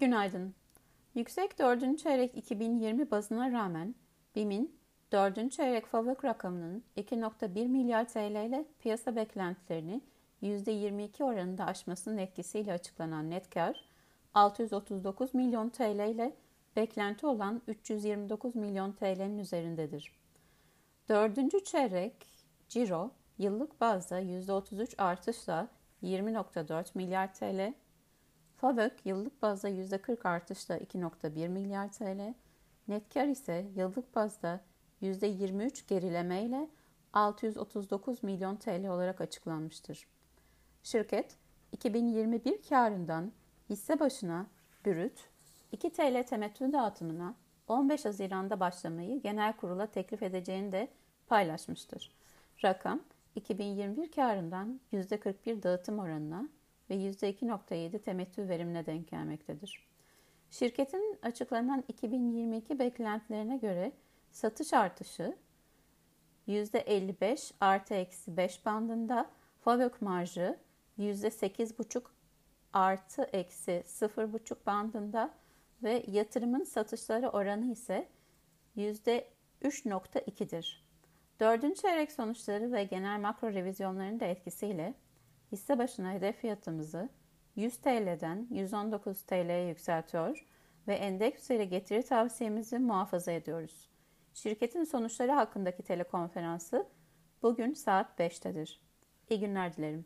Günaydın. Yüksek 4. çeyrek 2020 bazına rağmen BİM'in 4. çeyrek FAVÖK rakamının 2.1 milyar TL ile piyasa beklentilerini %22 oranında aşmasının etkisiyle açıklanan net kar 639 milyon TL ile beklenti olan 329 milyon TL'nin üzerindedir. 4. çeyrek ciro yıllık bazda %33 artışla 20.4 milyar TL, FAVÖK yıllık bazda %40 artışla 2.1 milyar TL, net kar ise yıllık bazda %23 gerilemeyle 639 milyon TL olarak açıklanmıştır. Şirket 2021 karından hisse başına brüt 2 TL temettü dağıtımına 15 Haziran'da başlamayı genel kurula teklif edeceğini de paylaşmıştır. Rakam 2021 karından %41 dağıtım oranına ve %2.7 temettü verimine denk gelmektedir. Şirketin açıklanan 2022 beklentilerine göre satış artışı %55 artı eksi 5 bandında, fabrik marjı %8,5 artı eksi 0,5 bandında ve yatırımın satışları oranı ise %3.2'dir. Dördüncü çeyrek sonuçları ve genel makro revizyonların da etkisiyle hisse başına hedef fiyatımızı 100 TL'den 119 TL'ye yükseltiyor ve endeks üzeri getiri tavsiyemizi muhafaza ediyoruz. Şirketin sonuçları hakkındaki telekonferansı bugün saat 5'tedir. İyi günler dilerim.